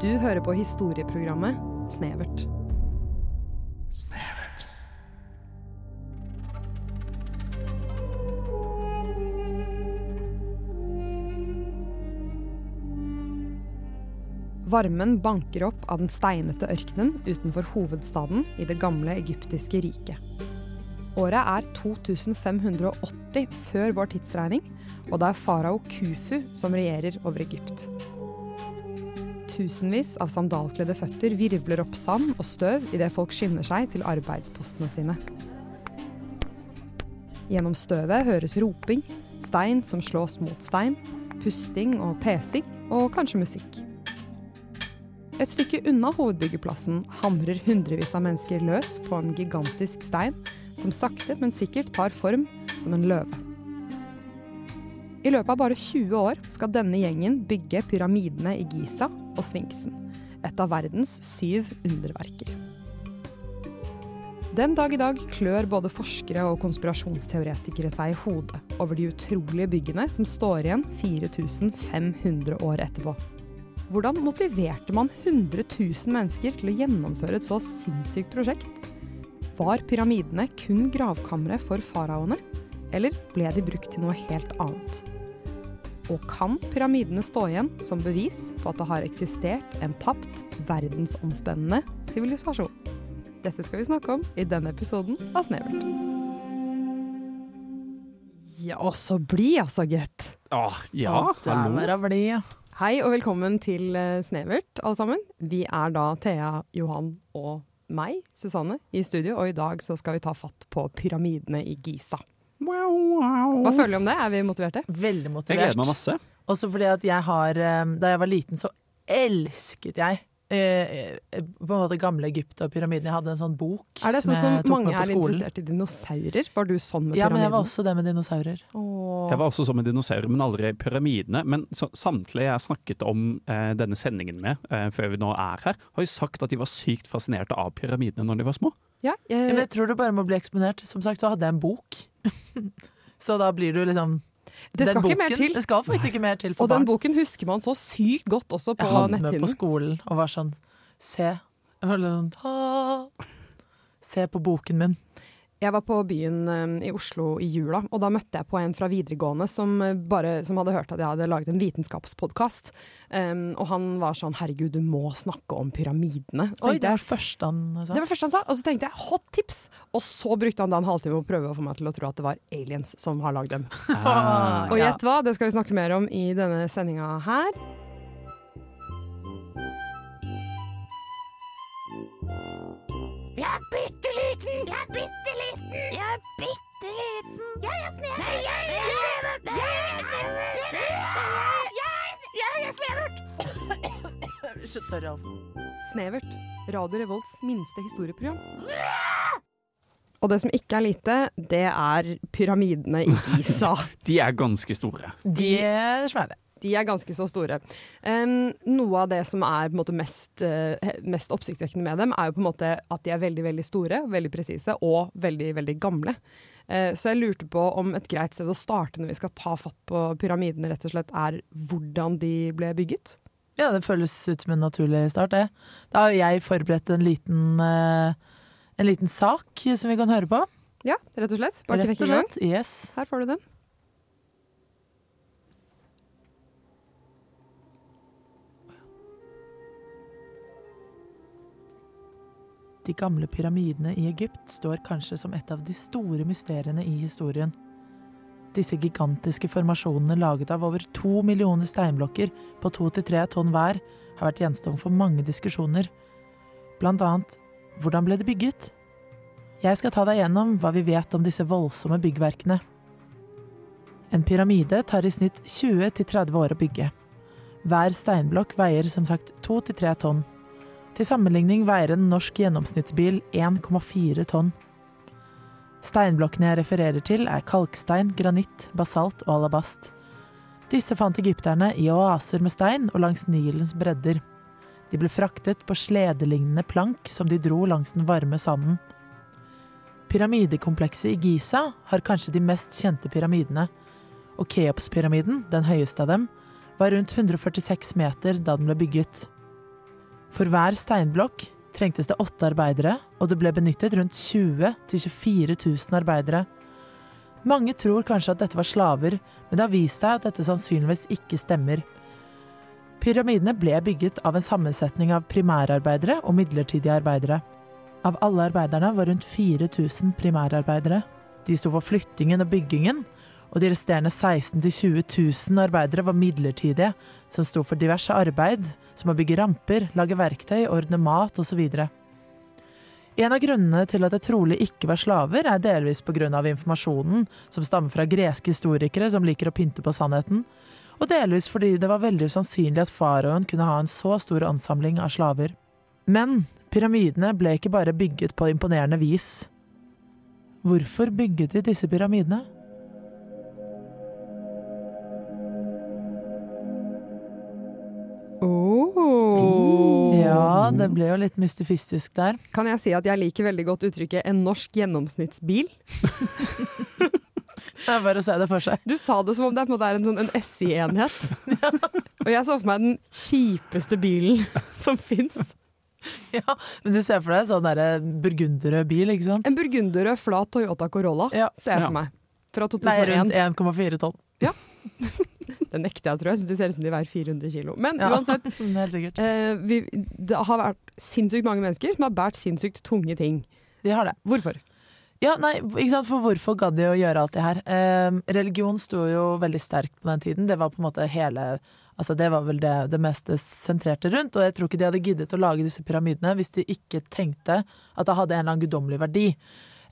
Du hører på historieprogrammet Snevert. Snevert. Varmen banker opp av den steinete ørkenen utenfor hovedstaden i det gamle egyptiske riket. Året er 2580 før vår tidsregning, og det er farao Kufu som regjerer over Egypt. Tusenvis av sandalkledde føtter virvler opp sand og støv idet folk skynder seg til arbeidspostene sine. Gjennom støvet høres roping, stein som slås mot stein, pusting og pesing, og kanskje musikk. Et stykke unna hovedbyggeplassen hamrer hundrevis av mennesker løs på en gigantisk stein som sakte, men sikkert tar form som en løve. I løpet av bare 20 år skal denne gjengen bygge pyramidene i Giza og Sfinksen, et av verdens syv underverker. Den dag i dag klør både forskere og konspirasjonsteoretikere seg i hodet over de utrolige byggene som står igjen 4500 år etterpå. Hvordan motiverte man 100 000 mennesker til å gjennomføre et så sinnssykt prosjekt? Var pyramidene kun gravkamre for faraoene, eller ble de brukt til noe helt annet? Og kan pyramidene stå igjen som bevis på at det har eksistert en tapt, verdensomspennende sivilisasjon? Dette skal vi snakke om i denne episoden av Snevert. Ja, så blid altså, gitt. Åh, ja, Der hallo. Bli, ja. Hei og velkommen til eh, Snevert, alle sammen. Vi er da Thea, Johan og meg, Susanne, i studio, og i dag så skal vi ta fatt på pyramidene i Giza. Hva føler du om det? Er vi motiverte? Veldig motivert. Jeg gleder meg masse. Også fordi at jeg har eh, Da jeg var liten, så elsket jeg eh, eh, på en måte gamle Egypt og pyramiden. Jeg hadde en sånn bok Er det sånn jeg som tok mange med på er interessert i dinosaurer? Var du sånn med pyramiden? Ja, men jeg var også det med dinosaurer. Åh. Jeg var også sånn med dinosaurer, men aldri pyramidene. Men så, samtlige jeg har snakket om eh, denne sendingen med, eh, før vi nå er her, har jo sagt at de var sykt fascinerte av pyramidene når de var små. Ja, eh, men jeg tror du bare må bli eksponert. Som sagt så hadde jeg en bok. Så da blir du liksom det skal den ikke mer til. Det skal faktisk ikke mer til for Og den boken husker man så sykt godt også på Jeg hadde den med på skolen og var sånn Se. Jeg var sånn, Se på boken min. Jeg var på byen eh, i Oslo i jula, og da møtte jeg på en fra videregående som, eh, bare, som hadde hørt at jeg hadde laget en vitenskapspodkast. Um, og han var sånn 'herregud, du må snakke om pyramidene'. Så Oi, det var jeg, første han sa. det var første han sa, og så tenkte jeg 'hot tips'. Og så brukte han da en halvtime på å prøve å få meg til å tro at det var aliens som har lagd dem. Ah, Og gjett hva, det skal vi snakke mer om i denne sendinga her. Jeg er bitte liten! Jeg er bitte liten! Jeg er bitte liten! Jeg er snevert! Nei, jeg er snevert! Jeg er snevert! Jeg, jeg er snevert! Jeg blir så tørr i halsen. Snevert. Radio Revolts minste historieprogram. Og det som ikke er lite, det er pyramidene i Giza. De er ganske store. De er svære. De er ganske så store. Um, noe av det som er måte mest, uh, mest oppsiktsvekkende med dem, er jo på en måte at de er veldig veldig store, veldig presise og veldig veldig gamle. Uh, så jeg lurte på om et greit sted å starte når vi skal ta fatt på pyramidene, rett og slett er hvordan de ble bygget. Ja, det føles ut som en naturlig start, det. Da har jeg forberedt en liten, uh, en liten sak som vi kan høre på. Ja, rett og slett. Bare Rett og slett. Yes. Her får du den. De gamle pyramidene i Egypt står kanskje som et av de store mysteriene i historien. Disse gigantiske formasjonene laget av over to millioner steinblokker på to til tre tonn hver har vært gjenstand for mange diskusjoner. Blant annet hvordan ble det bygget? Jeg skal ta deg gjennom hva vi vet om disse voldsomme byggverkene. En pyramide tar i snitt 20 til 30 år å bygge. Hver steinblokk veier som sagt to til tre tonn. Til sammenligning veier en norsk gjennomsnittsbil 1,4 tonn. Steinblokkene jeg refererer til, er kalkstein, granitt, basalt og alabast. Disse fant egypterne i oaser med stein og langs Nilens bredder. De ble fraktet på sledelignende plank som de dro langs den varme sanden. Pyramidekomplekset i Giza har kanskje de mest kjente pyramidene, og Keopspyramiden, den høyeste av dem, var rundt 146 meter da den ble bygget. For hver steinblokk trengtes det åtte arbeidere, og det ble benyttet rundt 20 000-24 000 arbeidere. Mange tror kanskje at dette var slaver, men det har vist seg at dette sannsynligvis ikke stemmer. Pyramidene ble bygget av en sammensetning av primærarbeidere og midlertidige arbeidere. Av alle arbeiderne var rundt 4000 primærarbeidere. De sto for flyttingen og byggingen, og de resterende 16 000-20 000 arbeidere var midlertidige, som sto for diverse arbeid, som å bygge ramper, lage verktøy, ordne mat osv. En av grunnene til at det trolig ikke var slaver, er delvis pga. informasjonen som stammer fra greske historikere som liker å pynte på sannheten, og delvis fordi det var veldig usannsynlig at faraoen kunne ha en så stor ansamling av slaver. Men pyramidene ble ikke bare bygget på imponerende vis. Hvorfor bygget de disse pyramidene? Ja, det ble jo litt mystifistisk der. Kan jeg si at jeg liker veldig godt uttrykket 'en norsk gjennomsnittsbil'? Det er bare å se det for seg. Du sa det som om det på en måte er en, sånn, en SI-enhet. Og jeg så for meg den kjipeste bilen som fins. Ja, men du ser for deg sånn derre burgunderrød bil, ikke sant? En burgunderrød, flat Toyota Corolla Ja. ser jeg for meg. Fra Nei, rundt 1,4 tonn. Det nekter jeg tror. Jeg syns de ser ut som de veier 400 kilo. Men Ja. uansett, Det, eh, vi, det har vært sinnssykt mange mennesker som har båret sinnssykt tunge ting. De har det. Hvorfor? Ja, nei, ikke sant? For hvorfor gadd de å gjøre alt det her? Eh, religion sto jo veldig sterkt på den tiden. Det var på en måte hele Altså Det var vel det, det meste sentrerte rundt, og jeg tror ikke de hadde giddet å lage disse pyramidene hvis de ikke tenkte at det hadde en eller annen guddommelig verdi.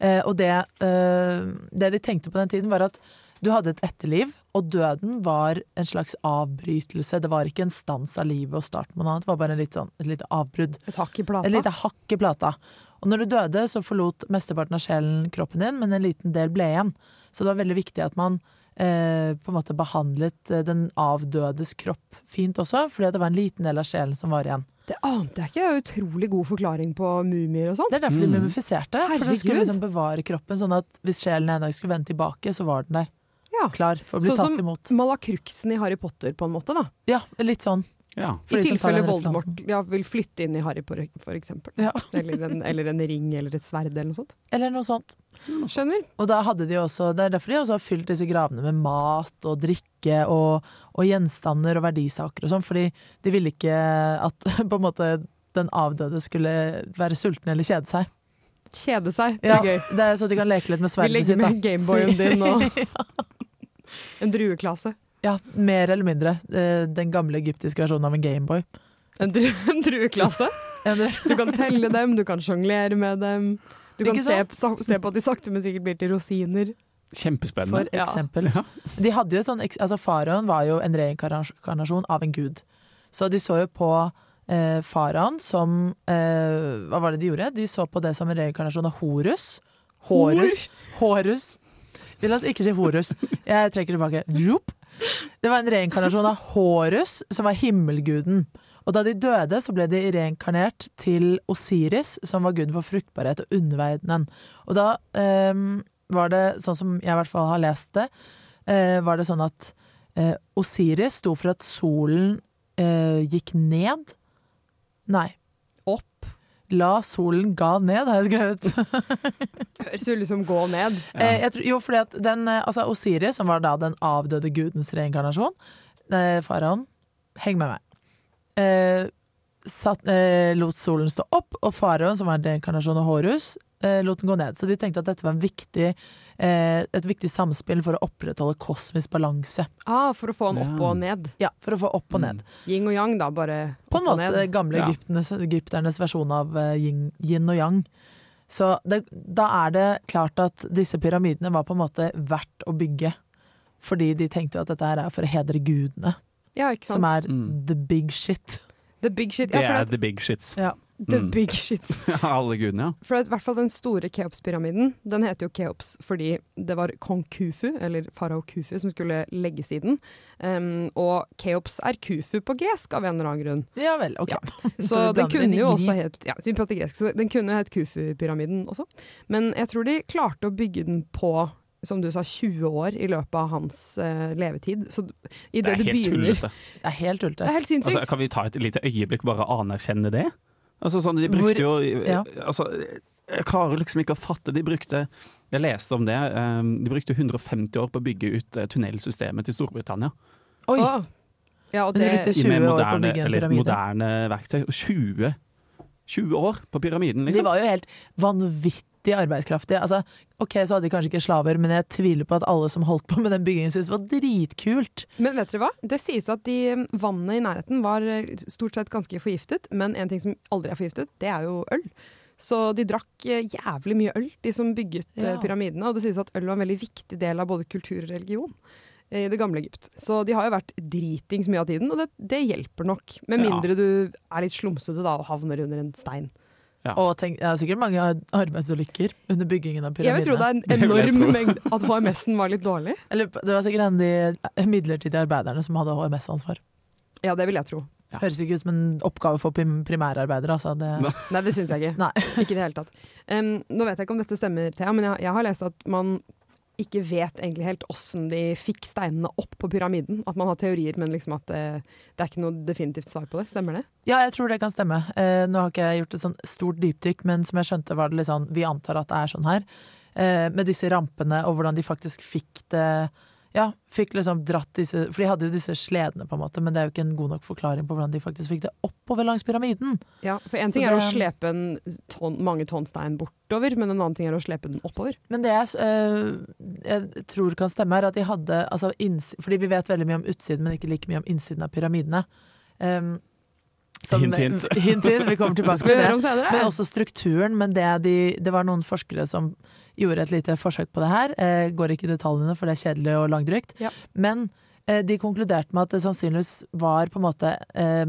Eh, og det, eh, det de tenkte på den tiden, var at du hadde et etterliv, og døden var en slags avbrytelse. Det var ikke en stans av livet og starten på noe annet, det var bare en litt sånn, et lite avbrudd. Et hakk i plata? Et lite hakk i plata. Og når du døde, så forlot mesteparten av sjelen kroppen din, men en liten del ble igjen. Så det var veldig viktig at man eh, på en måte behandlet eh, den avdødes kropp fint også, fordi det var en liten del av sjelen som var igjen. Det ante jeg ikke. Det er utrolig god forklaring på mumier og sånn. Det er derfor de Mm. mumifiserte, for de skulle liksom bevare kroppen, sånn at hvis sjelen en dag skulle vende tilbake, så var den der. Ja. Klar for å bli Sånn som tatt imot. Malakruksen i Harry Potter, på en måte. da. Ja, litt sånn. Ja. I som tilfelle Voldemort ja, vil flytte inn i Harry, på, for eksempel. Ja. Eller, en, eller en ring eller et sverd eller noe sånt. Eller noe sånt. Skjønner? Og da hadde de også, det er derfor de også har fylt disse gravene med mat og drikke og, og gjenstander og verdisaker og sånn, fordi de ville ikke at på en måte den avdøde skulle være sulten eller kjede seg. Kjede seg. Det Ja, er gøy. det er så de kan leke litt med sverdet sitt. Vi legger med Gameboyen din og en drueklase. Ja, mer eller mindre. Eh, Den gamle egyptiske versjonen av en Gameboy. En, dru en drueklase. Du kan telle dem, du kan sjonglere med dem. Du kan se, se på at de sakte, men sikkert blir til rosiner. For Kjempespennende. Ja. eksempel. De hadde jo et sånn, altså Faraoen var jo en reinkarnasjon av en gud. Så de så jo på eh, faraoen som eh, Hva var det de gjorde? De så på det som en reinkarnasjon av Horus. Horus. Horus. Vi La oss ikke si Horus. Jeg trekker tilbake. Det var en reinkarnasjon av Horus, som var himmelguden. Og da de døde, så ble de reinkarnert til Osiris, som var guden for fruktbarhet og underverdenen. Og da um, var det, sånn som jeg i hvert fall har lest det, uh, var det sånn at uh, Osiris sto for at solen uh, gikk ned. Nei. La solen ga ned, har jeg skrevet. Høres ut som gå ned. Ja. jeg tror, jo, fordi at den, eh, altså Osiris, som var da den avdøde gudens reinkarnasjon, eh, faraoen, heng med meg, eh, satt, eh, lot solen stå opp, og faraoen, som var reinkarnasjon av Horus, eh, lot den gå ned. Så de tenkte at dette var en viktig, eh, et viktig samspill for å opprettholde kosmisk balanse. Ah, for å få den opp og ned. Ja, for å få opp og ned. Yin og yang, da. Bare På en opp og måte ned. gamle Ja. egypternes, egypternes versjon av eh, yin, yin og yang. Så det, da er det klart at disse pyramidene var på en måte verdt å bygge. Fordi de tenkte jo at dette her er for å hedre gudene, Ja, ikke sant. som er Mm. the big shit. The big shit. Ja, for er at, the big shits. Ja. The Mm. big shit. Alle gudene, ja. For at, i hvert fall den store Keops-pyramiden, den heter jo Keops fordi det var kong Kufu, eller farao Kufu, som skulle legges i den. Um, og Keops er Kufu på gresk, av en eller annen grunn. Ja vel, ok. Ja. Så Så, den kunne jo også het Ja, så vi prater gresk, så den kunne jo hett Kufu-pyramiden også. Men jeg tror de klarte å bygge den på som du sa, 20 år i løpet av hans uh, levetid. Så i Det det, er du helt begynner tullete. Det er helt Det er helt sinnssykt. Altså, kan vi ta et lite øyeblikk bare anerkjenne det? Altså, sånn, de Hvor- brukte jo ja. altså, Jeg klarer liksom ikke å fatte. De brukte Jeg leste om det. eh, De brukte 150 år på å bygge ut eh, tunnelsystemet til Storbritannia. Oi! Oh. Ja, og det, de 20 Med år på moderne, eller moderne verktøy. 20, 20 år på pyramiden, De liksom. var jo helt vanvittig arbeidskraftige. Altså, ok, så hadde de kanskje ikke slaver, men jeg tviler på at alle som holdt på med den byggingen syntes det var dritkult. Men vet dere hva? Det sies at de vannet i nærheten var eh, stort sett ganske forgiftet, men en ting som aldri er forgiftet, det er jo øl. Så de drakk eh, jævlig mye øl, de som bygget eh, Ja. pyramidene. Og det sies at øl var en veldig viktig del av både kultur og religion eh, i det gamle Egypt. Så de har jo vært dritings mye av tiden, og det, det hjelper nok. Med Ja. mindre du er litt slumsete da og havner under en stein. Ja. Og tenk, det er sikkert mange ar- arbeidsulykker under byggingen av Jeg vil tro det er en enorm mengd mengde at HMS-en var litt dårlig. Eller det var sikkert en av de midlertidige arbeiderne som hadde HMS-ansvar. Ja, det vil jeg tro. Ja. Høres ikke ut som en oppgave for primærarbeidere. Altså. Det. Nei, det syns jeg ikke. Nei. Ikke i det hele tatt. Um, nå vet jeg ikke om dette stemmer, Thea, men jeg, jeg har lest at man ikke vet egentlig helt åssen de fikk steinene opp på pyramiden. At man har teorier, men liksom at det, det er ikke noe definitivt svar på det. Stemmer det? Ja, jeg tror det kan stemme. Eh, nå har ikke jeg gjort et sånn stort dypdykk, men som jeg skjønte var det litt sånn Vi antar at det er sånn her. Eh, med disse rampene og hvordan de faktisk fikk det Ja, fikk liksom dratt disse For de hadde jo disse sledene, på en måte, men det er jo ikke en god nok forklaring på hvordan de faktisk fikk det oppover langs pyramiden. Ja, For én ting ting er å slepe en ton, mange tonn stein bortover, men en annen ting er å slepe den oppover. Men det jeg, eh, jeg tror kan stemme, er at de hadde altså, inns- Fordi vi vet veldig mye om utsiden, men ikke like mye om innsiden av pyramidene. Um, som- Hint, hint. hint, hint. Vi kommer tilbake til det. Men også strukturen. Men det, de, det var noen forskere som gjorde et lite forsøk på det her. Eh, går ikke i detaljene, for det er kjedelig og langdrygt. Ja. Men eh, de konkluderte med at det sannsynligvis var på en måte eh,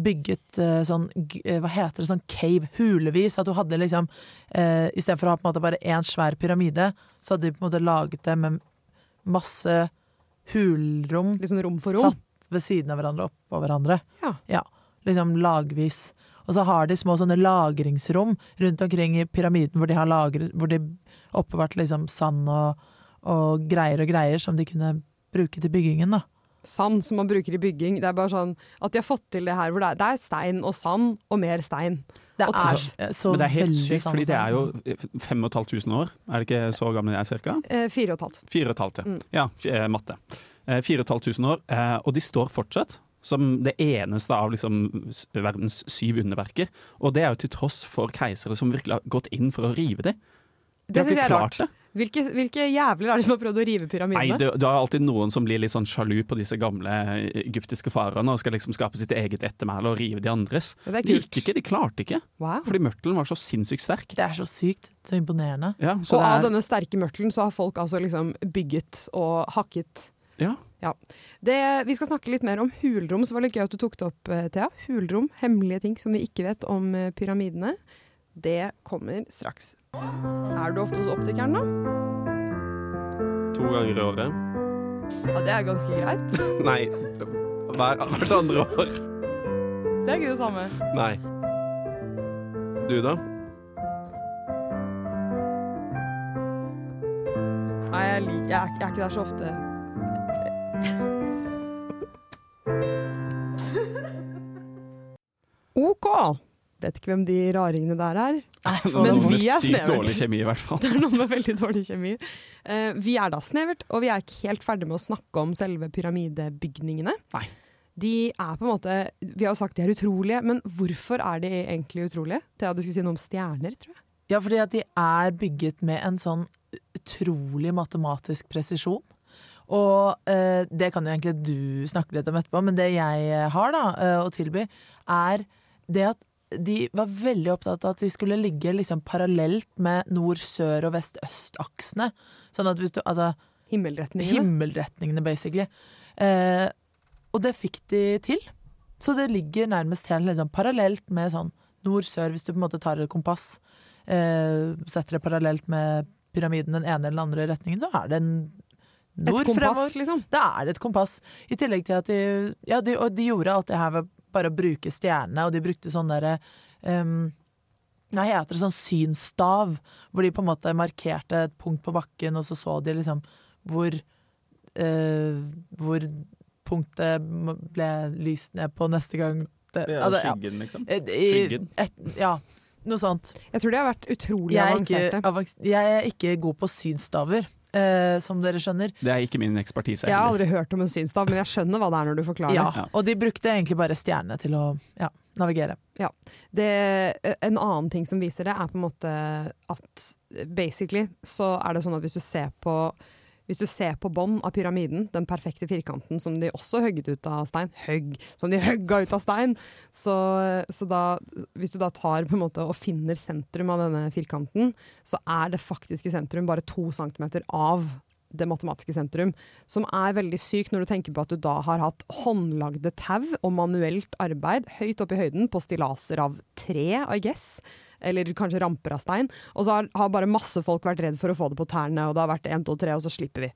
bygget eh, sånn eh, Hva heter det? Sånn cave. Hulevis. At du hadde liksom eh, I stedet for å ha på en måte bare én svær pyramide, så hadde de på en måte laget det med masse hulrom sånn rom for rom. satt ved siden av hverandre, oppå hverandre. Ja. Liksom lagvis. Og så har de små sånne lagringsrom rundt omkring i pyramiden hvor de har lagret, hvor de oppbevart liksom sand og, og greier og greier som de kunne bruke til byggingen, da. Sand som man bruker i bygging. Det er bare sånn at de har fått til det her hvor det er, det er stein og sand og mer stein. Det er altså, så Men det er helt sykt, fordi det er jo sand. 5500 år. Er det ikke så gamle jeg er, cirka? Eh, fire og et halvt. Fire og et halvt, ja. Mm. ja. eh, Matte. Eh, Fire og et halvt tusen år. eh, Og de står fortsatt som det eneste av liksom verdens syv underverker. Og det er jo til tross for keisere som virkelig har gått inn for å rive dem. De Det har syns ikke jeg er klart rart. det. Hvilke, hvilke jævler er det som har prøvd å rive Nei, pyramidene? det, det er alltid noen som blir litt sånn sjalu på disse gamle eh, egyptiske faraene og skal liksom skape sitt eget ettermæle og rive de andres. Det er De gikk ikke, de klarte ikke. Wow. Fordi mørtelen var så sinnssykt sterk. Det er så sykt. Så imponerende. Ja, så Og det av er, denne sterke mørtelen så har folk altså liksom bygget og hakket. Ja. Det, vi skal snakke litt mer om hulrom, så var det litt gøy at du tok det opp, eh, Thea. Hulrom, hemmelige ting som vi ikke vet om eh, pyramidene. Det kommer straks. Er du ofte hos optikeren, da? To ganger i året. Ja, Det er ganske greit. Nei, hver, hvert andre år. Det er ikke det samme. Nei. Du, da? Nei, jeg, lik, jeg, jeg er ikke der så ofte. OK. Vet ikke hvem de raringene der er. Nei, Men vi er sykt dårlig kjemi, i hvert fall. Det er noe med veldig dårlig kjemi. Uh, vi er da snevert, og vi er ikke helt ferdig med å snakke om selve pyramidebygningene. Nei. De er på en måte Vi har jo sagt de er utrolige, men hvorfor er de egentlig utrolige? Thea, du skulle si noe om stjerner, tror jeg. Ja, fordi at de er bygget med en sånn utrolig matematisk presisjon. Og eh, det kan jo egentlig du snakke litt om etterpå, men det jeg har da eh, å tilby, er det at de var veldig opptatt av at de skulle ligge liksom parallelt med nord, sør og vest, øst-aksene. Sånn at hvis du Altså Himmelretningene. himmelretningene, basically. Eh, og det fikk de til. Så det ligger nærmest helt liksom, parallelt med sånn nord-sør, hvis du på en måte tar et kompass. Eh, setter det parallelt med pyramiden den ene eller den andre retningen, så er det en nord kompass, fremover. liksom. Da er det et kompass. I tillegg til at de Ja, de, og de gjorde alt det her ved bare å bruke stjernene, og de brukte sånn derre um, Hva heter det sånn synsstav, hvor de på en måte markerte et punkt på bakken, og så så de liksom hvor uh, Hvor punktet ble lyst ned på neste gang. Det, Ja, altså, ja. skyggen, liksom. Skyggen. Et, ja, noe sånt. Jeg tror de har vært utrolig Jeg avanserte. ikke, jeg er ikke god på synsstaver, eh, som dere skjønner. Det er ikke min ekspertise Jeg har aldri hørt om en synsstav, men jeg skjønner hva det er når du forklarer. Ja, Ja. Og de brukte egentlig bare stjernene til å ja, navigere. Det, en annen ting som viser det, er på en måte at basically så er det sånn at hvis du ser på hvis du ser på bånn av pyramiden, den perfekte firkanten som de også høgget ut av stein, høgg, som de høgga ut av stein, så, så da, hvis du da tar på en måte og finner sentrum av denne firkanten, så er det faktiske sentrum bare to centimeter av det matematiske sentrum, som er veldig sykt når du tenker på at du da har hatt håndlagde tau og manuelt arbeid høyt oppe i høyden på stillaser av tre, I guess, eller kanskje ramper av stein. Og så har, har bare masse folk vært redd for å få det på tærne, og det har vært 1, 2, 3, og så slipper vi.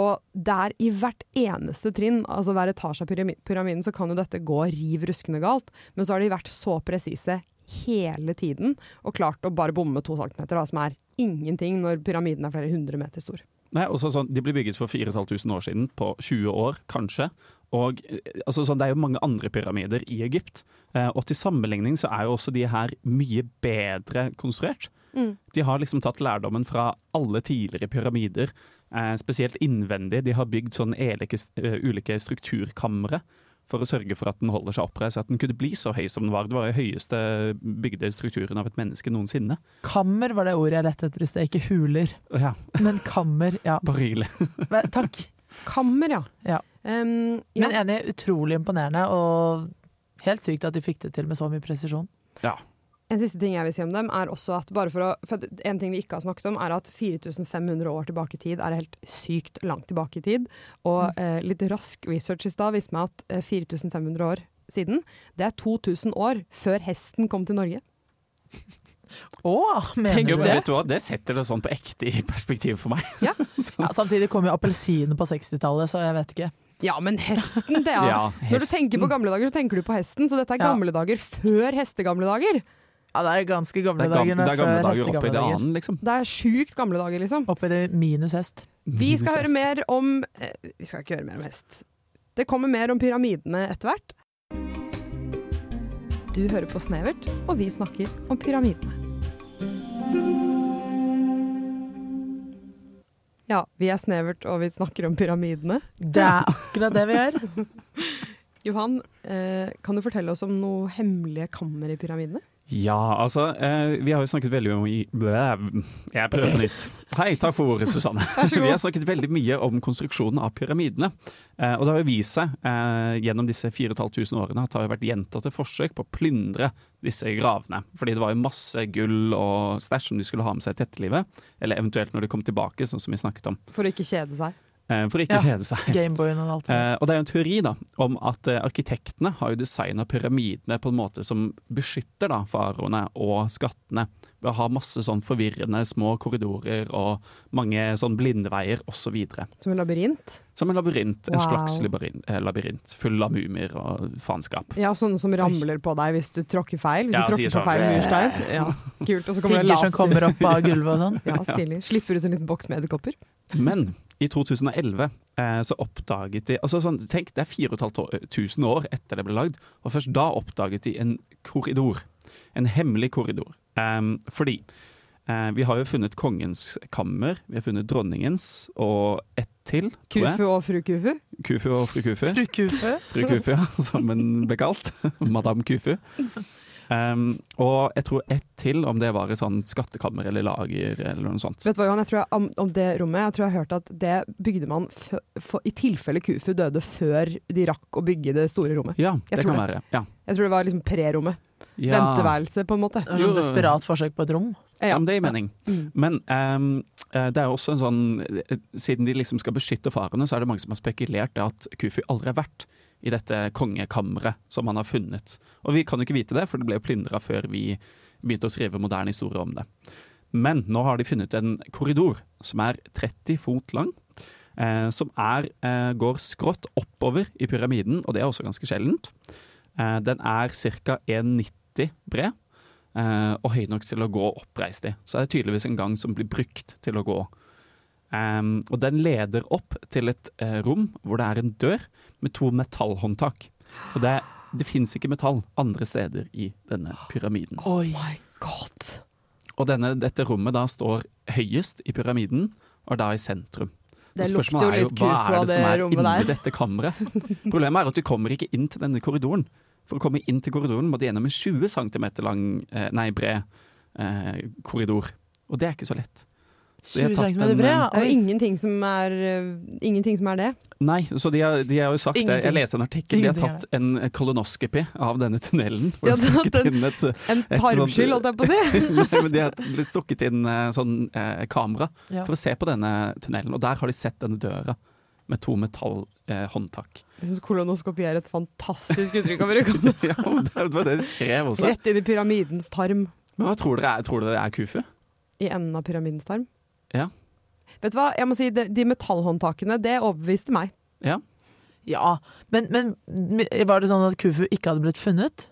Og der i hvert eneste trinn, altså hver etasje av pyramiden, så kan jo dette gå riv ruskende galt, men så har de vært så presise hele tiden, og klart å bare bomme to centimeter, da, som er ingenting når pyramiden er flere hundre meter stor. Nei, også sånn, De ble bygget for 4500 år siden, på 20 år kanskje. Og eh, altså, sånn, Det er jo mange andre pyramider i Egypt. Eh, og til sammenligning så er jo også de her mye bedre konstruert. Mm. De har liksom tatt lærdommen fra alle tidligere pyramider, eh, spesielt innvendig. De har bygd sånn elike, eh, ulike strukturkamre for å sørge for at den holder seg oppreist, at den kunne bli så høy som den var. Det var den høyeste bygde strukturen av et menneske noensinne. Kammer var det ordet jeg lette etter i sted, ikke huler. Ja, Men kammer, ja. hyggelig. Takk. Kammer, ja. Ja. Um, ja. Men enig, utrolig imponerende, og helt sykt at de fikk det til med så mye presisjon. En siste ting jeg vil si om dem, er også at bare for å For en ting vi ikke har snakket om, er at 4500 år tilbake i tid er helt sykt langt tilbake i tid. Og eh, litt rask research i stad viste meg at eh, 4500 år siden, det er 2000 år før hesten kom til Norge. Å, mener Tenk du det? du? Det setter det sånn på ekte i perspektiv for meg. Ja, samtidig kom jo appelsinen på 60-tallet, så jeg vet ikke. Ja, men hesten, det er Ja, Når du tenker på gamle dager, så tenker du på hesten. Så dette er Ja. gamle dager før hestegamle dager. Ja, det er ganske gamle Det er, dager. det er gamle dager oppe i det dager. annen, liksom. Det er sjukt gamle dager, liksom. Oppe i det minus hest. Vi skal høre mer om eh, Vi skal ikke høre mer om hest. Det kommer mer om pyramidene etter hvert. Du hører på Snevert, og vi snakker om pyramidene. Ja, vi er Snevert, og vi snakker om pyramidene. Det er akkurat det vi gjør. Johan, eh, kan du fortelle oss om noe hemmelige kammer i pyramidene? Ja, altså eh, Vi har jo snakket veldig om Blæ, Jeg prøver på nytt. Hei, takk for ordet, Susanne. Vi har snakket veldig mye om konstruksjonen av pyramidene. Eh, og det har jo vist seg eh, gjennom disse 4500 årene at det har vært gjentatte forsøk på å plyndre disse gravene. Fordi det var jo masse gull og stæsj som de skulle ha med seg i etterlivet. Eller eventuelt når de kom tilbake, sånn som vi snakket om. For å ikke kjede seg. Eh, for ikke å Ja. kjede seg. Gameboyen og alt det. Eh, og det er jo en teori da, om at eh, arkitektene har jo designa pyramidene på en måte som beskytter da faraoene og skattene. Ved å ha masse sånn forvirrende små korridorer og mange sånn blindveier osv. Som en labyrint. Som en labyrint. En slags labyrint, labyrint full av mumier og faenskap. Ja, sånne som ramler på deg hvis du tråkker feil. Hvis Ja, du tråkker på sånn. feil murstein. Ja, kult. Og så kommer det laser. som kommer opp av gulvet og sånn. Ja, stilig. Slipper ut en liten boks med edderkopper. Men i 2011 eh, så oppdaget de altså sånn, Tenk, det er 4500 år etter det ble lagd, og først da oppdaget de en korridor. En hemmelig korridor. Em, fordi eh, vi har jo funnet kongens kammer, vi har funnet dronningens, og ett til. Kufu og fru Kufu. Kufu og fru Kufu. Fru Kufu. Fru Kufu, ja, som hun ble kalt. Madame Kufu. Um, og jeg tror ett til, om det var i sånn skattekammer eller lager eller noe sånt. Vet du hva, Johan, jeg tror jeg, om, om det rommet Jeg tror jeg har hørt at det bygde man i tilfelle Kufu døde før de rakk å bygge det store rommet. Ja, Jeg det kan det. være. Ja. Jeg tror det var liksom pre-rommet. Ja. Venteværelse, på en måte. Det var sånn desperat forsøk på et rom. Ja, men det gir mening. Mm. Men ehm, eh, det er også en sånn eh, Siden de liksom skal beskytte farene, så er det mange som har spekulert at Kufu aldri har vært i dette kongekammeret som han har funnet. Og vi kan jo ikke vite det, for det ble jo plyndra før vi begynte å skrive moderne historie om det. Men nå har de funnet en korridor som er 30 fot lang. Eh, som er, eh, går skrått oppover i pyramiden, og det er også ganske sjeldent. Eh, den er ca. 1,90 bred. eh, og høy nok til å gå oppreist i. Så det er tydeligvis en gang som blir brukt til å gå. Em, og den leder opp til et eh, rom hvor det er en dør med to metallhåndtak. Og det, det fins ikke metall andre steder i denne pyramiden. Oh My god. Og denne, dette rommet da står høyest i pyramiden, og da i sentrum. Det lukter jo er litt hva kufo er av det det som er rommet inni der. dette kammeret? Problemet er at du kommer ikke inn til denne korridoren. For å komme inn til korridoren må du gjennom en 20 cm lang, eh, nei, bred eh, korridor. Og det er ikke så lett. Så de har 20 tatt cm en, bred, eh, ja. Det er jo ingenting som er, uh, ingenting som er det. Nei, så de har, de har jo sagt det. Jeg leste en artikkel. De har tatt en kolonoskopi av denne tunnelen. De har tatt en- inn et, En Et tarmskyld, holdt jeg på å si. Nei, men de har blitt stukket inn eh, sånn eh, kamera Ja. for å se på denne tunnelen. Og der har de sett denne døra med to metallhåndtak. Jeg syns kolonoskopi er et fantastisk uttrykk å bruke. om det. ja, det var det de skrev også. Rett inn i pyramidens tarm. Men hva tror dere er, tror dere det er kufu? I enden av pyramidens tarm. Ja. Vet du hva, jeg må si de, de metallhåndtakene, det overbeviste meg. Ja, men, men var det sånn at Kufu ikke hadde blitt funnet?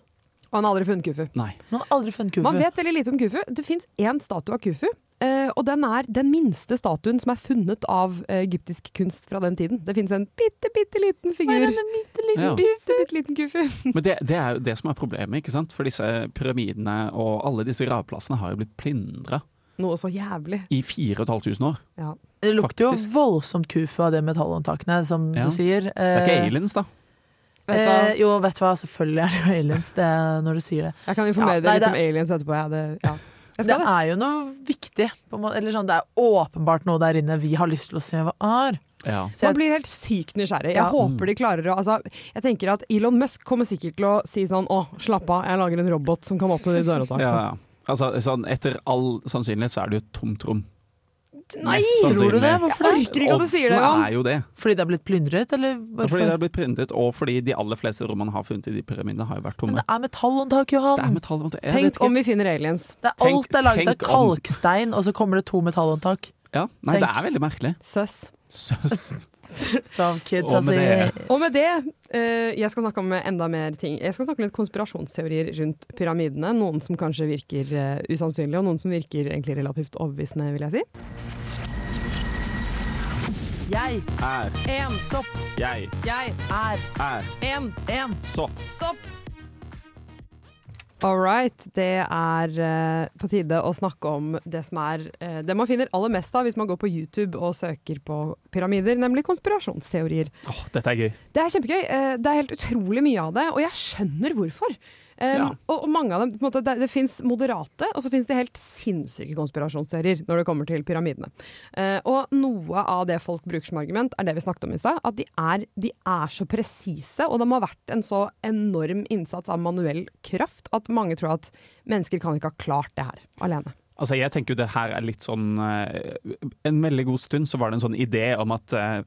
Og han har aldri funnet Kufu. Nei. Man har aldri funnet Kufu. Man vet veldig lite om Kufu. Det fins én statue av Kufu. Uh, og den er den minste statuen som er funnet av uh, egyptisk kunst fra den tiden. Det fins en bitte, bitte liten figur. Ja. Bitte, bitte liten Kufu. Men det, det er jo det som er problemet, ikke sant? For disse pyramidene og alle disse gravplassene har jo blitt plyndra Noe så jævlig. i 4500 år. Ja. Det lukter Faktisk. jo voldsomt Kufu av det metallhåndtakene, som Ja. du sier. Det er ikke Eh, aliens, da. Vet du hva? Eh, jo, vet du hva, selvfølgelig er det jo aliens, det, når du sier det. Jeg kan informere Ja, deg litt det- om aliens etterpå. Ja, det, ja. Jeg Det skal det. er jo noe viktig. På måte. Eller sånn, det er åpenbart noe der inne vi har lyst til å se hva er. Ja. Så Man blir helt sykt nysgjerrig. Jeg Ja. håper de klarer å altså, Jeg tenker at Elon Musk kommer sikkert til å si sånn Å, slapp av, jeg lager en robot som kan åpne de dørene. Ja, ja. Altså, sånn, etter all sannsynlighet så er det jo et tomt rom. Nei! Tror du det? Hvorfor jeg orker ikke at du sier det, er jo det. fordi det er blitt plyndret, eller Fordi det har blitt plyndret, og fordi de aller fleste rommene har funnet i de pyramidene, har jo vært Men det er metallhåndtak, Johan. Det er metallhåndtak. Jeg Tenk om vi finner aliens. Det er Tenk- alt er laget av tenk om- kalkstein, og så kommer det to metallhåndtak. Ja, nei, det er veldig merkelig. Søs. Søs. Som kidsa Og med det- Og med det, uh, jeg skal snakke om enda mer ting. Jeg skal snakke om litt konspirasjonsteorier rundt pyramidene. Noen som kanskje virker uh, usannsynlige, og noen som virker egentlig relativt overbevisende, vil jeg si. Jeg Er, En sopp. jeg, Jeg. er er, En en. sopp. sopp. All right. Det er uh, på tide å snakke om det som er uh, det man finner aller mest av hvis man går på YouTube og søker på pyramider, nemlig konspirasjonsteorier. Åh, dette er gøy. Det er kjempegøy. Uh, Det er helt utrolig mye av det, og jeg skjønner hvorfor. Um, Ja. og, og mange av dem, måte, Det, det fins moderate, og så fins det helt sinnssyke konspirasjonsserier når det kommer til pyramidene. Uh, og noe av det folk bruker som argument, er det vi snakket om i stad. At de er, de er så presise, og de har vært en så enorm innsats av manuell kraft at mange tror at mennesker kan ikke ha klart det her alene. Altså, jeg tenker jo det her er litt sånn eh, En veldig god stund så var det en sånn idé om at eh,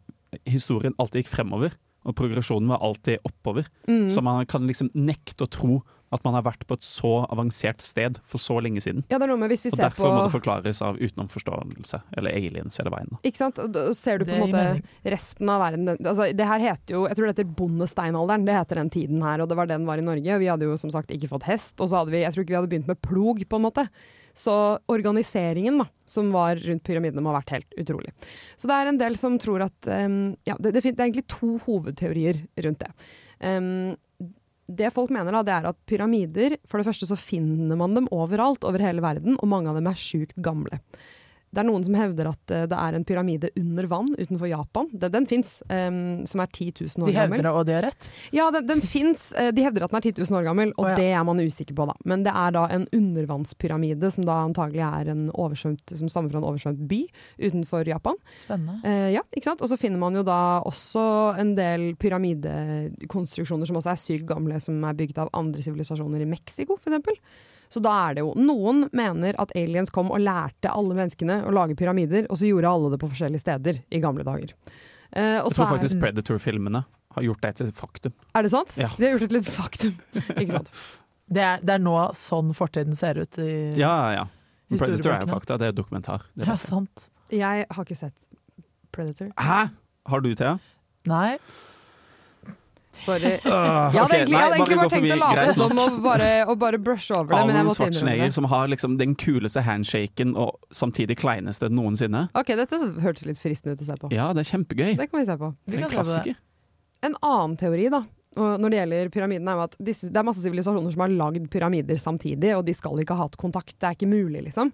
historien alltid gikk fremover, og progresjonen var alltid oppover. Mm. Så man kan liksom nekte å tro at man har vært på et så avansert sted for så lenge siden. Ja, det er noe med hvis vi Og ser derfor på må det forklares av utenomforståelse, eller aliens hele veien. Ikke sant? Og da ser du på en måte resten av verden altså, Det her heter jo Jeg tror det heter bondesteinalderen. Det heter den tiden her, og det var den var i Norge. Vi hadde jo som sagt ikke fått hest, og så hadde vi Jeg tror ikke vi hadde begynt med plog, på en måte. Så organiseringen da, som var rundt pyramidene, må ha vært helt utrolig. Så det er en del som tror at um, Ja, det, det, det er egentlig to hovedteorier rundt det. Um, det folk mener da, det er at pyramider For det første så finner man dem overalt over hele verden, og mange av dem er sjukt gamle. Det er noen som hevder at eh, det er en pyramide under vann utenfor Japan. Den, den fins, som er 10 000 år De gammel. hevder det, og de har rett. Ja, den, den fins. eh, de hevder at den er 10 000 år gammel, og oh, ja. det er man usikker på, da. Men det er da en undervannspyramide som da antagelig er en oversvømt, som stammer fra en oversvømt by utenfor Japan. Spennende. Uh, ja, ikke sant? Og så finner man jo da også en del pyramidekonstruksjoner som også er sykt gamle, som er bygd av andre sivilisasjoner i Mexico, f.eks. Så da er det jo Noen mener at aliens kom og lærte alle menneskene å lage pyramider, og så gjorde alle det på forskjellige steder i gamle dager. Eh, og Jeg tror faktisk er, Predator-filmene har gjort det til faktum. er det sant? Ja. De har gjort et litt faktum. ikke sant? Det er, det er nå sånn fortiden ser ut i Ja, ja. Predator er jo fakta, det er dokumentar. Det Ja, sant. Jeg har ikke sett Predator. Hæ? Har du, Thea? Nei. Sorry. Uh, Jeg hadde egentlig, jeg hadde egentlig bare tenkt å late som og bare, og bare brushe over det, men jeg Arnold måtte Schwarzenegger som har liksom den kuleste handshaken og samtidig kleineste noensinne. Ok, dette hørtes litt fristende ut å se på. Ja, det er kjempegøy. Det kan vi se på. Vi En se på klassiker. En annen teori da, og når det gjelder pyramidene, er at disse, det er masse sivilisasjoner som har lagd pyramider samtidig, og de skal ikke ha hatt kontakt. Det er ikke mulig, liksom.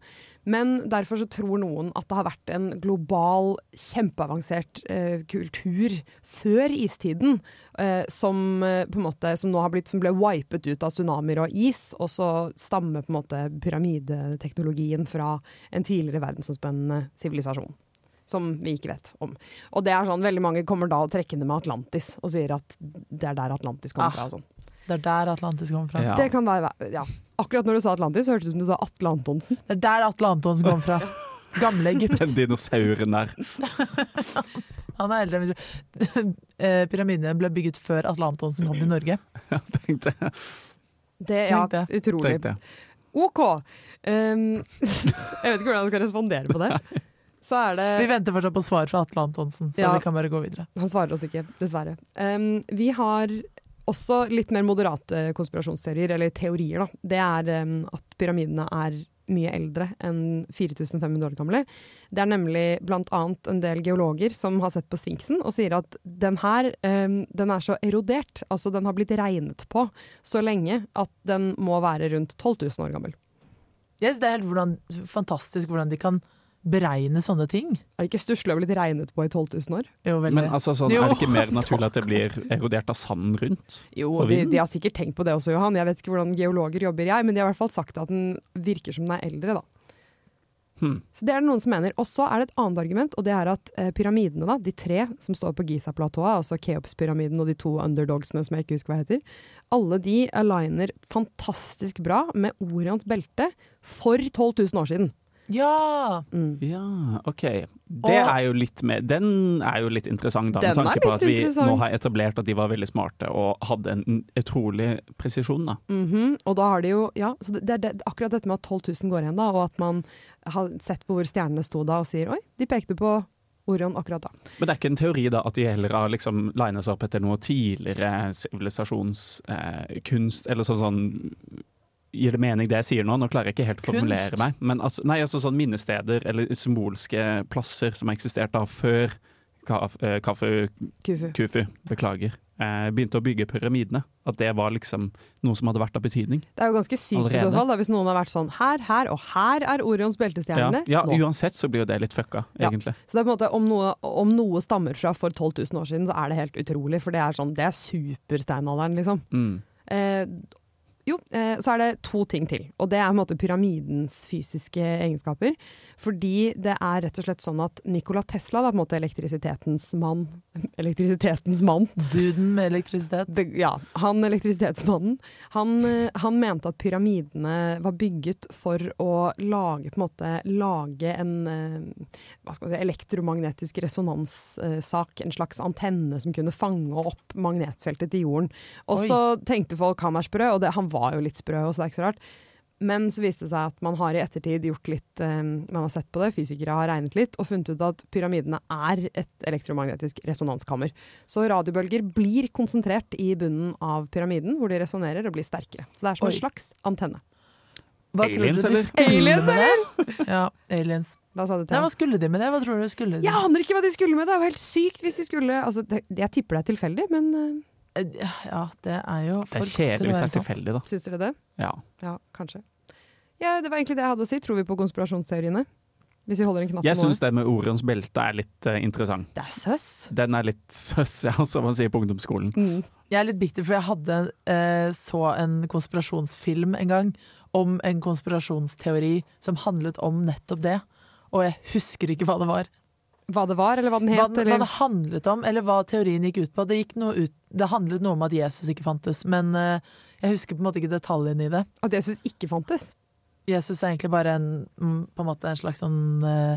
Men derfor så tror noen at det har vært en global, kjempeavansert eh, kultur før istiden, eh, som, eh, på en måte, som nå har blitt, som ble wipet ut av tsunamier og is, og så stammer på en måte pyramideteknologien fra en tidligere verdensomspennende sivilisasjon som vi ikke vet om. Og det er sånn, veldig mange kommer da og trekkende med Atlantis, og sier at det er der Atlantis kommer Ah. fra. Og sånn. Det er der Atlantis kommer fra. Ja. Det kan være, ja. Akkurat når du sa Atlantis, hørtes det ut som du sa Atle Antonsen. Det er der Atle Antonsen kommer fra. Gamle Egypt. Den dinosauren der. Han er eldre enn vi tror. Eh, Pyramidene ble bygget før Atle Antonsen kom til Norge. Tenkte jeg. Det, ja, utrolig. Tenkte jeg. OK. Um, jeg vet ikke hvordan jeg skal respondere på det. Så er det Vi venter fortsatt på svar fra Atle Antonsen, så Ja. vi kan bare gå videre. Han svarer oss ikke, dessverre. Um, vi har også litt mer moderate konspirasjonsteorier, eller teorier, da. Det er um, at pyramidene er mye eldre enn 4500 år gamle. Det er nemlig bl.a. en del geologer som har sett på sfinksen og sier at den her um, den er så erodert, altså den har blitt regnet på så lenge at den må være rundt 12 000 år gammel. Jeg synes det er helt hvordan, fantastisk hvordan de kan beregne sånne ting. Er det ikke stusslig å bli regnet på i 12 000 år? Jo. Men altså, sånn, Jo, er det ikke mer naturlig at det blir erodert av sanden rundt? Jo, de, de har sikkert tenkt på det også, Johan. Jeg vet ikke hvordan geologer jobber, jeg, men de har i hvert fall sagt at den virker som den er eldre, da. Hmm. Så det er det noen som mener. Og så er det et annet argument, og det er at eh, pyramidene, da, de tre som står på Giza-platået, altså Keops-pyramiden og de to underdogsene som jeg ikke husker hva heter, alle de aligner fantastisk bra med Orions belte for 12 000 år siden. Ja! Mm. Ja, OK. Det Og- er jo litt med, den er jo litt interessant, da, med tanke på at vi nå har etablert at de var veldig smarte og hadde en utrolig presisjon. da. Mhm, Og da har de jo Ja, så det, det er det, akkurat dette med at 12 000 går igjen, da, og at man har sett på hvor stjernene sto da, og sier oi, de pekte på Orion akkurat da. Men det er ikke en teori da at de heller har liksom lina seg opp etter noe tidligere sivilisasjonskunst, eh, eller sånn sånn Gir det mening det jeg sier nå? Nå klarer jeg ikke helt å formulere Kunst? meg. Men altså, nei, altså sånn minnesteder eller symbolske plasser som har eksistert da før Kaf, eh, Kafu Kufu. Kufu, beklager, eh, begynte å bygge pyramidene. At det var liksom noe som hadde vært av betydning. Det er jo ganske sykt i så fall, da, hvis noen har vært sånn her, her og her er Orions beltestjerne. ja, ja uansett så blir jo det litt fucka, Ja. egentlig. Så det er på en måte, om noe, om noe stammer fra for 12 000 år siden, så er det helt utrolig, for det er sånn, det er supersteinalderen, liksom. Mm. Eh, jo, eh, så er det to ting til, og det er på en måte pyramidens fysiske egenskaper. Fordi det er rett og slett sånn at Nikola Tesla, da, på en måte elektrisitetens mann Elektrisitetens mann, Duden med elektrisitet. det, ja, han elektrisitetsmannen, han, eh, han mente at pyramidene var bygget for å lage, på en måte, lage en eh, hva skal man si, elektromagnetisk resonanssak, en slags antenne som kunne fange opp magnetfeltet til jorden. Og så tenkte folk han er sprø, og det, han var jo litt sprø, og så det er ikke så rart. Men så viste det seg at man har i ettertid gjort litt eh, Man har sett på det, fysikere har regnet litt, og funnet ut at pyramidene er et elektromagnetisk resonanskammer. Så radiobølger blir konsentrert i bunnen av pyramiden, hvor de resonnerer og blir sterkere. Så det er som Oi. en slags antenne. Hva Aliens, tror du de eller? skulle Aliens, med det? Ja, aliens. Da sa det Nei, hva skulle de med det? Hva tror du skulle de? Jeg aner ikke hva de skulle med, det er jo helt sykt hvis de skulle altså, det, Jeg tipper det er tilfeldig, men uh, Ja, det er jo Det er kjedelig hvis det er tilfeldig, da. syns dere det? Ja. Ja, kanskje. Ja, det var egentlig det jeg hadde å si. Tror vi på konspirasjonsteoriene? Hvis vi holder en knapp Jeg syns det med Orions belte er litt uh, interessant. Det er søss. Den er litt søss, ja, som man sier på ungdomsskolen. Mm. Jeg er litt bitter, for jeg hadde uh, så en konspirasjonsfilm en gang om en konspirasjonsteori som handlet om nettopp det. Og jeg husker ikke hva det var. Hva det var, eller hva den Hva, het? hva eller? det handlet om, eller hva teorien gikk ut på. Det, gikk ut, det handlet noe om at Jesus ikke fantes, men uh, jeg husker på en måte ikke detaljene i det. At Jesus ikke fantes? Jesus er egentlig bare en, mm, på en, måte en slags sånn uh,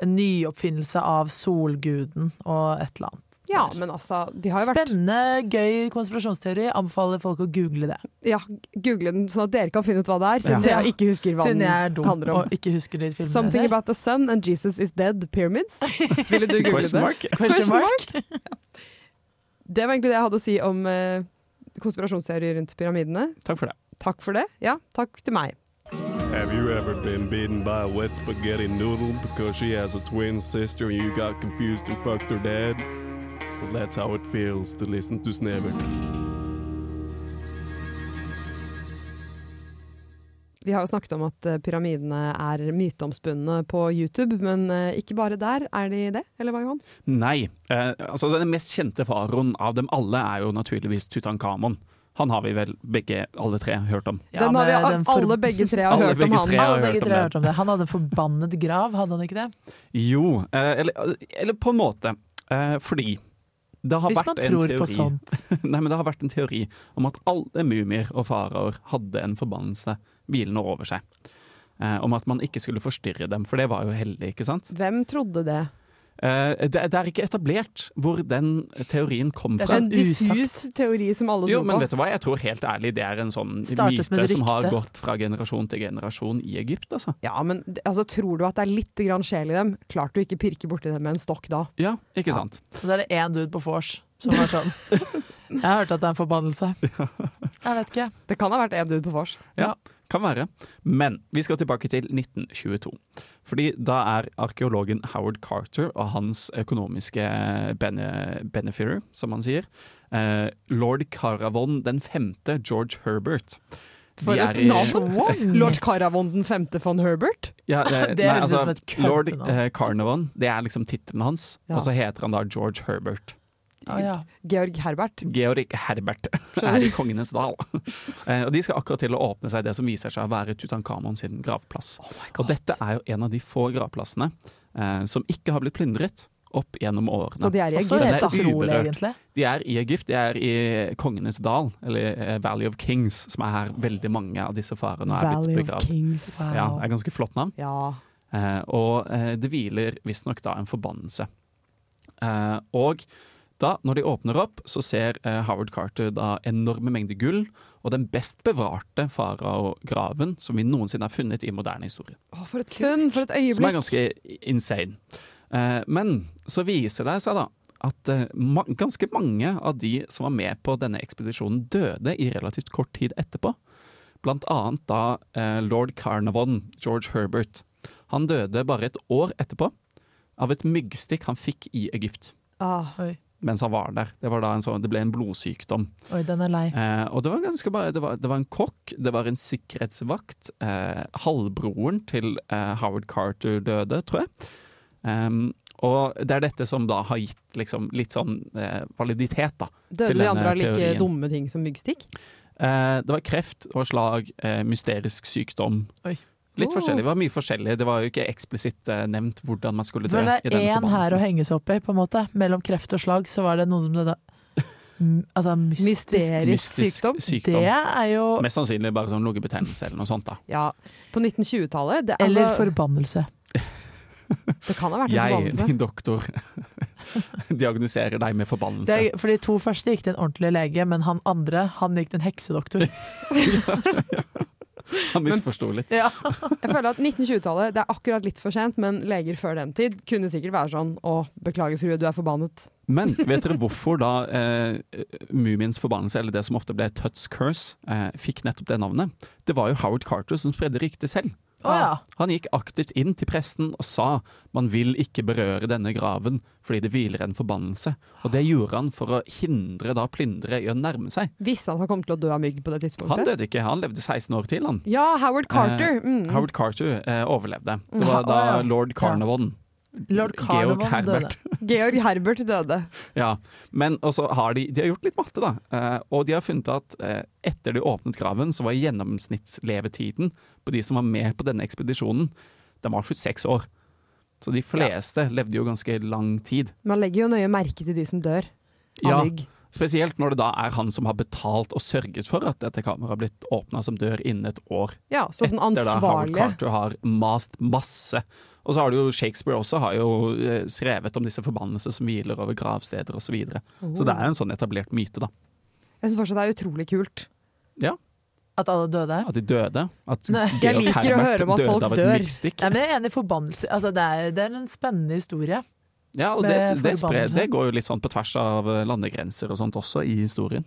en nyoppfinnelse av solguden og et eller annet. Ja, men altså, de har jo vært Spennende, gøy konspirasjonsteori. Anbefaler folk å google det. Ja, google den sånn at dere kan finne ut hva det er, siden Ja. jeg ikke husker hva Siden den er dum handler om. og ikke husker de. Something about the sun and Jesus is dead, pyramids. Ville du google Question det? Question mark? Det var egentlig det jeg hadde å si om eh, konspirasjonsteorier rundt pyramidene. Takk for det. Takk for det. Ja, takk til meg. Have you ever been beaten by a wet spaghetti noodle because she has a twin sister and you got confused and fucked her dad? Well, that's how it feels to listen to Snever. Vi har jo snakket om at eh, pyramidene er myteomspunne på YouTube, men eh, ikke bare der. Er de det, eller hva, Johan? Nei. Eh, altså Den mest kjente faroen av dem alle er jo naturligvis Tutankhamon. Han har vi vel begge, alle tre, hørt om. Ja, den har vi den for- alle begge tre har hørt om han. Alle begge tre har hørt om det. Han hadde en forbannet grav, hadde han ikke det? Jo, eh, eller, eller på en måte. Eh, fordi Hvis vært man en tror teori på sånt. Nei, men det har vært en teori om at alle mumier og faraoer hadde en forbannelse hvilende over seg. Eh, om at man ikke skulle forstyrre dem, for det var jo heldig, ikke sant? Hvem trodde det? Eh, det, det er ikke etablert hvor den teorien kom fra. Det er fra. En diffus teori som alle tror på. Jo, men vet du hva, jeg tror helt ærlig det er en sånn Startes myte som har gått fra generasjon til generasjon i Egypt, altså. Ja, men altså, tror du at det er litt grann sjel i dem? Klart du ikke pirker borti dem med en stokk da. Ja, ikke Ja. sant. Og så er det én dude på vors som var sånn Jeg har hørt at det er en forbannelse. Jeg vet ikke. Det kan ha vært en dude på vors. Kan være. Men vi skal tilbake til 1922. Fordi da er arkeologen Howard Carter og hans økonomiske bene, benefitter, som han sier, eh, lord Caravon den femte, George Herbert. For er et navn! Lord Caravon den femte von Herbert? Ja, Det høres ut som et Lord køddenavn. eh, Carnavon, det er liksom tittelen hans. Ja. Og så heter han da George Herbert. Å ja. Georg Herbert. Georg Herbert er i Kongenes dal. Eh, og de skal akkurat til å åpne seg det som viser seg å være Tutankhamon sin gravplass. og dette er jo en av de få gravplassene eh, som ikke har blitt plyndret opp gjennom årene. Så de er i Egypt, er uberørt. egentlig. De er i Egypt, de er i Kongenes dal, eller eh, Valley of Kings, som er her veldig mange av disse farene er blitt begravd. of. Kings. Wow. Ja, det er ganske flott navn. Ja. Eh, og eh, det hviler visstnok da en forbannelse. Eh, og da, når de åpner opp, så ser eh, Howard Carter da enorme mengder gull og den best bevarte faraograven som vi noensinne har funnet i moderne historie. Å, for et funn! For et øyeblikk! Som er ganske insane. Eh, men så viser det seg da at eh, ma ganske mange av de som var med på denne ekspedisjonen, døde i relativt kort tid etterpå. Blant annet da eh, lord Carnarvon, George Herbert. Han døde bare et år etterpå av et myggstikk han fikk i Egypt Ah, Oi. Mens han var der. Det, var da en sånn, det ble en blodsykdom. Oi, den er lei. Eh, og det var ganske bare, det var, det var en kokk, det var en sikkerhetsvakt. Eh, halvbroren til eh, Howard Carter døde, tror jeg. Um, og det er dette som da har gitt liksom, litt sånn eh, validitet, da. døde Til de andre av like dumme ting som myggstikk? Eh, det var kreft, og slag, eh, mysterisk sykdom. Oi. Litt Oh. forskjellig. Det var mye forskjellig. Det var jo ikke eksplisitt eh, nevnt hvordan man skulle dø For det i er én her å henge seg opp i, på en måte. Mellom kreft og slag så var det noen som døde Altså mystisk. Mysterisk Mystisk sykdom? sykdom. Det er jo Mest sannsynlig bare sånn lungebetennelse eller noe sånt. da. Ja. På 1920-tallet altså... Eller forbannelse. det kan ha vært en Jeg, forbannelse. din doktor, diagnoserer deg med forbannelse. Det er, for de to første gikk til en ordentlig lege, men han andre han gikk til en heksedoktor. Han misforsto litt. Ja. Jeg føler at 1920-tallet det er akkurat litt for sent, men leger før den tid kunne sikkert være sånn Å, beklager frue, du er forbannet. Men vet dere hvorfor da eh, Mumiens forbannelse, eller det som ofte ble Tuts curse, eh, fikk nettopp det navnet? Det var jo Howard Carter som spredde ryktet selv. Å ja. Han gikk aktivt inn til presten og sa man vil ikke berøre denne graven fordi det hviler en forbannelse. Og det gjorde han for å hindre da plyndere i å nærme seg. Visste han han kom til å dø av mygg på det tidspunktet? Han døde ikke, han levde 16 år til, han. Ja, Howard Carter! Mm. Howard Carter eh, overlevde. Det var da lord Carnarvon. Lord Georg Herbert. Herbert. Georg Herbert døde. Ja, men også har de, de har gjort litt matte, da. Eh, og de har funnet at eh, etter de åpnet graven, så var gjennomsnittslevetiden på de som var med på denne ekspedisjonen, den var 26 år. Så de fleste levde jo ganske lang tid. Man legger jo nøye merke til de som dør av Ja, mygg. Spesielt når det da er han som har betalt og sørget for at dette kameraet har blitt åpna, som dør innen et år. Ja, så den Etter da Howard Carter har mast masse. Og så har du jo Shakespeare også har jo eh, skrevet om disse forbannelser som hviler over gravsteder osv. Så, videre. så det er en sånn etablert myte, da. Jeg syns fortsatt det er utrolig kult. Ja. At alle døde. At de døde. At Nei. Jeg Georg liker å høre om at døde folk av et dør. myggstikk. Nei, men jeg er enig i forbannelse. Altså, det, er, det er en spennende historie. Ja, og det, det, spred, det går jo litt sånn på tvers av eh, landegrenser og sånt også i historien.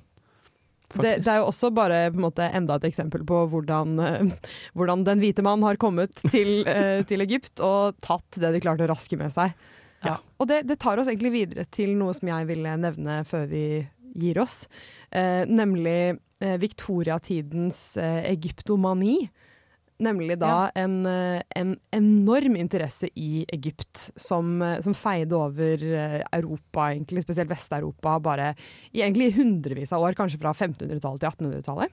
Det, det er jo også bare på en måte, enda et eksempel på hvordan, eh, hvordan den hvite mann har kommet til, eh, til Egypt og tatt det de klarte å raske med seg. Ja. Og det, det tar oss egentlig videre til noe som jeg ville nevne før vi gir oss. Eh, nemlig eh, Victoria-tidens eh, egyptomani. Nemlig da en, eh, en enorm interesse i Egypt som, eh, som feide over eh, Europa, egentlig, spesielt Vest-Europa, bare i egentlig hundrevis av år, kanskje fra 1500-tallet til 1800-tallet.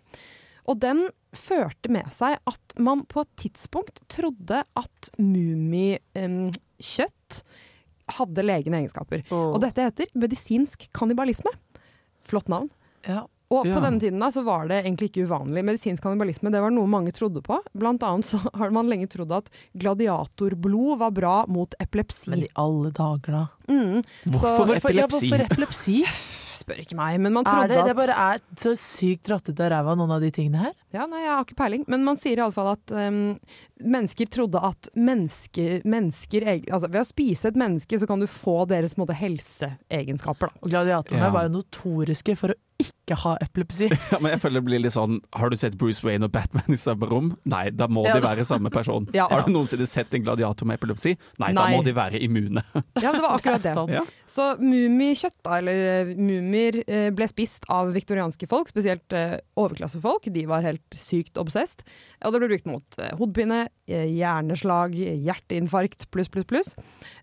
Og den førte med seg at man på et tidspunkt trodde at mumikjøtt hadde legende egenskaper. Og dette heter medisinsk kannibalisme. Flott navn. Ja. Og Ja. på denne tiden da, så var det egentlig ikke uvanlig. Medisinsk kannibalisme det var noe mange trodde på. Blant annet så har man lenge trodd at gladiatorblod var bra mot epilepsi. Men i alle dager, da. Mm. Så Hvorfor ja, epilepsi? hvorfor epilepsi? spør ikke meg, men man trodde det, det at bare er så sykt råttete av ræva, noen av de tingene her? Ja, nei, jeg har ikke peiling, men man sier iallfall at um, mennesker trodde at menneske, mennesker Altså ved å spise et menneske, så kan du få deres måte, helseegenskaper, da. Og gladiatorene Ja. var jo notoriske for å ikke ha epilepsi. Ja, men jeg føler det blir litt sånn Har du sett Bruce Wayne og Batman i samme rom? Nei, da må Ja. de være samme person. Ja. Har du noensinne sett en gladiator med epilepsi? Nei, da må de være immune. Ja, det var akkurat det. sånn. Ja. Så mumikjøtt, da, eller eh, mumier, eh, ble spist av viktorianske folk, spesielt eh, overklassefolk. De var helt sykt obsessed. Og det ble brukt mot hodepine, hjerneslag, hjerteinfarkt pluss, pluss, pluss.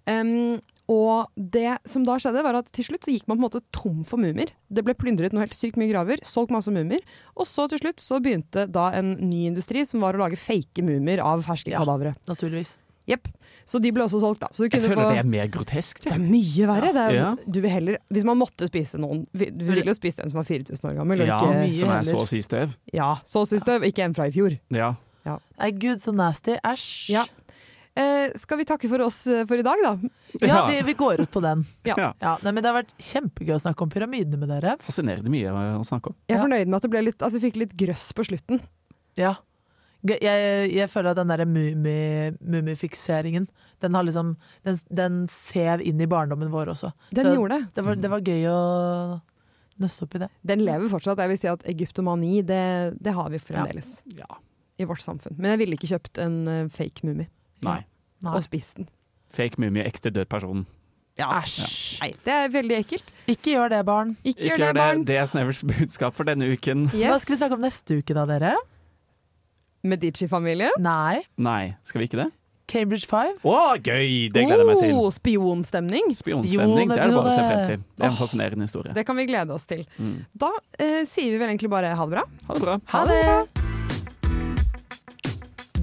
Em, og det som da skjedde, var at til slutt så gikk man på en måte tom for mumier. Det ble plyndret noe helt sykt mye graver, solgt masse mumier. Og så til slutt så begynte da en ny industri som var å lage fake mumier av ferske Ja. kadavere. Naturligvis. Jepp. Så de ble også solgt, da. Så du Jeg føler få det er mer grotesk. det Det. er mye verre. Det er, Ja. du vil heller, hvis man måtte spise noen Du ville jo spist en som var 4000 år gammel. Ja, ikke, som er heller. så å si støv. ja, såsestøv, ikke en fra i fjor. Ja. Nei, gud, så nasty. Æsj. Ja. Eh, skal vi takke for oss eh, for i dag, da? Ja, vi, vi går ut på den. Ja. Ja. Nei, men Det har vært kjempegøy å snakke om pyramidene med dere. Fascinerende mye å snakke om. Jeg er fornøyd med at, det ble litt, at vi fikk litt grøss på slutten. Ja. Jeg, jeg føler at den derre mumi- mumifikseringen, den, har liksom, den, den sev inn i barndommen vår også. Den Så gjorde det. Det var, det var gøy å nøste opp i det. Den lever fortsatt. Jeg vil si at egyptomani, det, det har vi fremdeles Ja. i vårt samfunn. Men jeg ville ikke kjøpt en eh, fake mumie Nei. Nei. og spist den. Fake mumie, ekte død person. Ja. Æsj. Nei, det er veldig ekkelt. Ikke gjør det, barn. Ikke, Ikke gjør det, barn. Det er Snevers budskap for denne uken. Hva skal vi snakke om neste uke da, dere? Medici-familien. Nei. Nei, skal vi ikke det? Cambridge Five? Å, gøy! Det gleder jeg meg til. Oh, spionstemning. Spionstemning, det er det bare å se frem til. Det er en fascinerende historie. Det kan vi glede oss til. Mm. Da eh, sier vi vel egentlig bare ha det bra. Ha det bra. Ha det!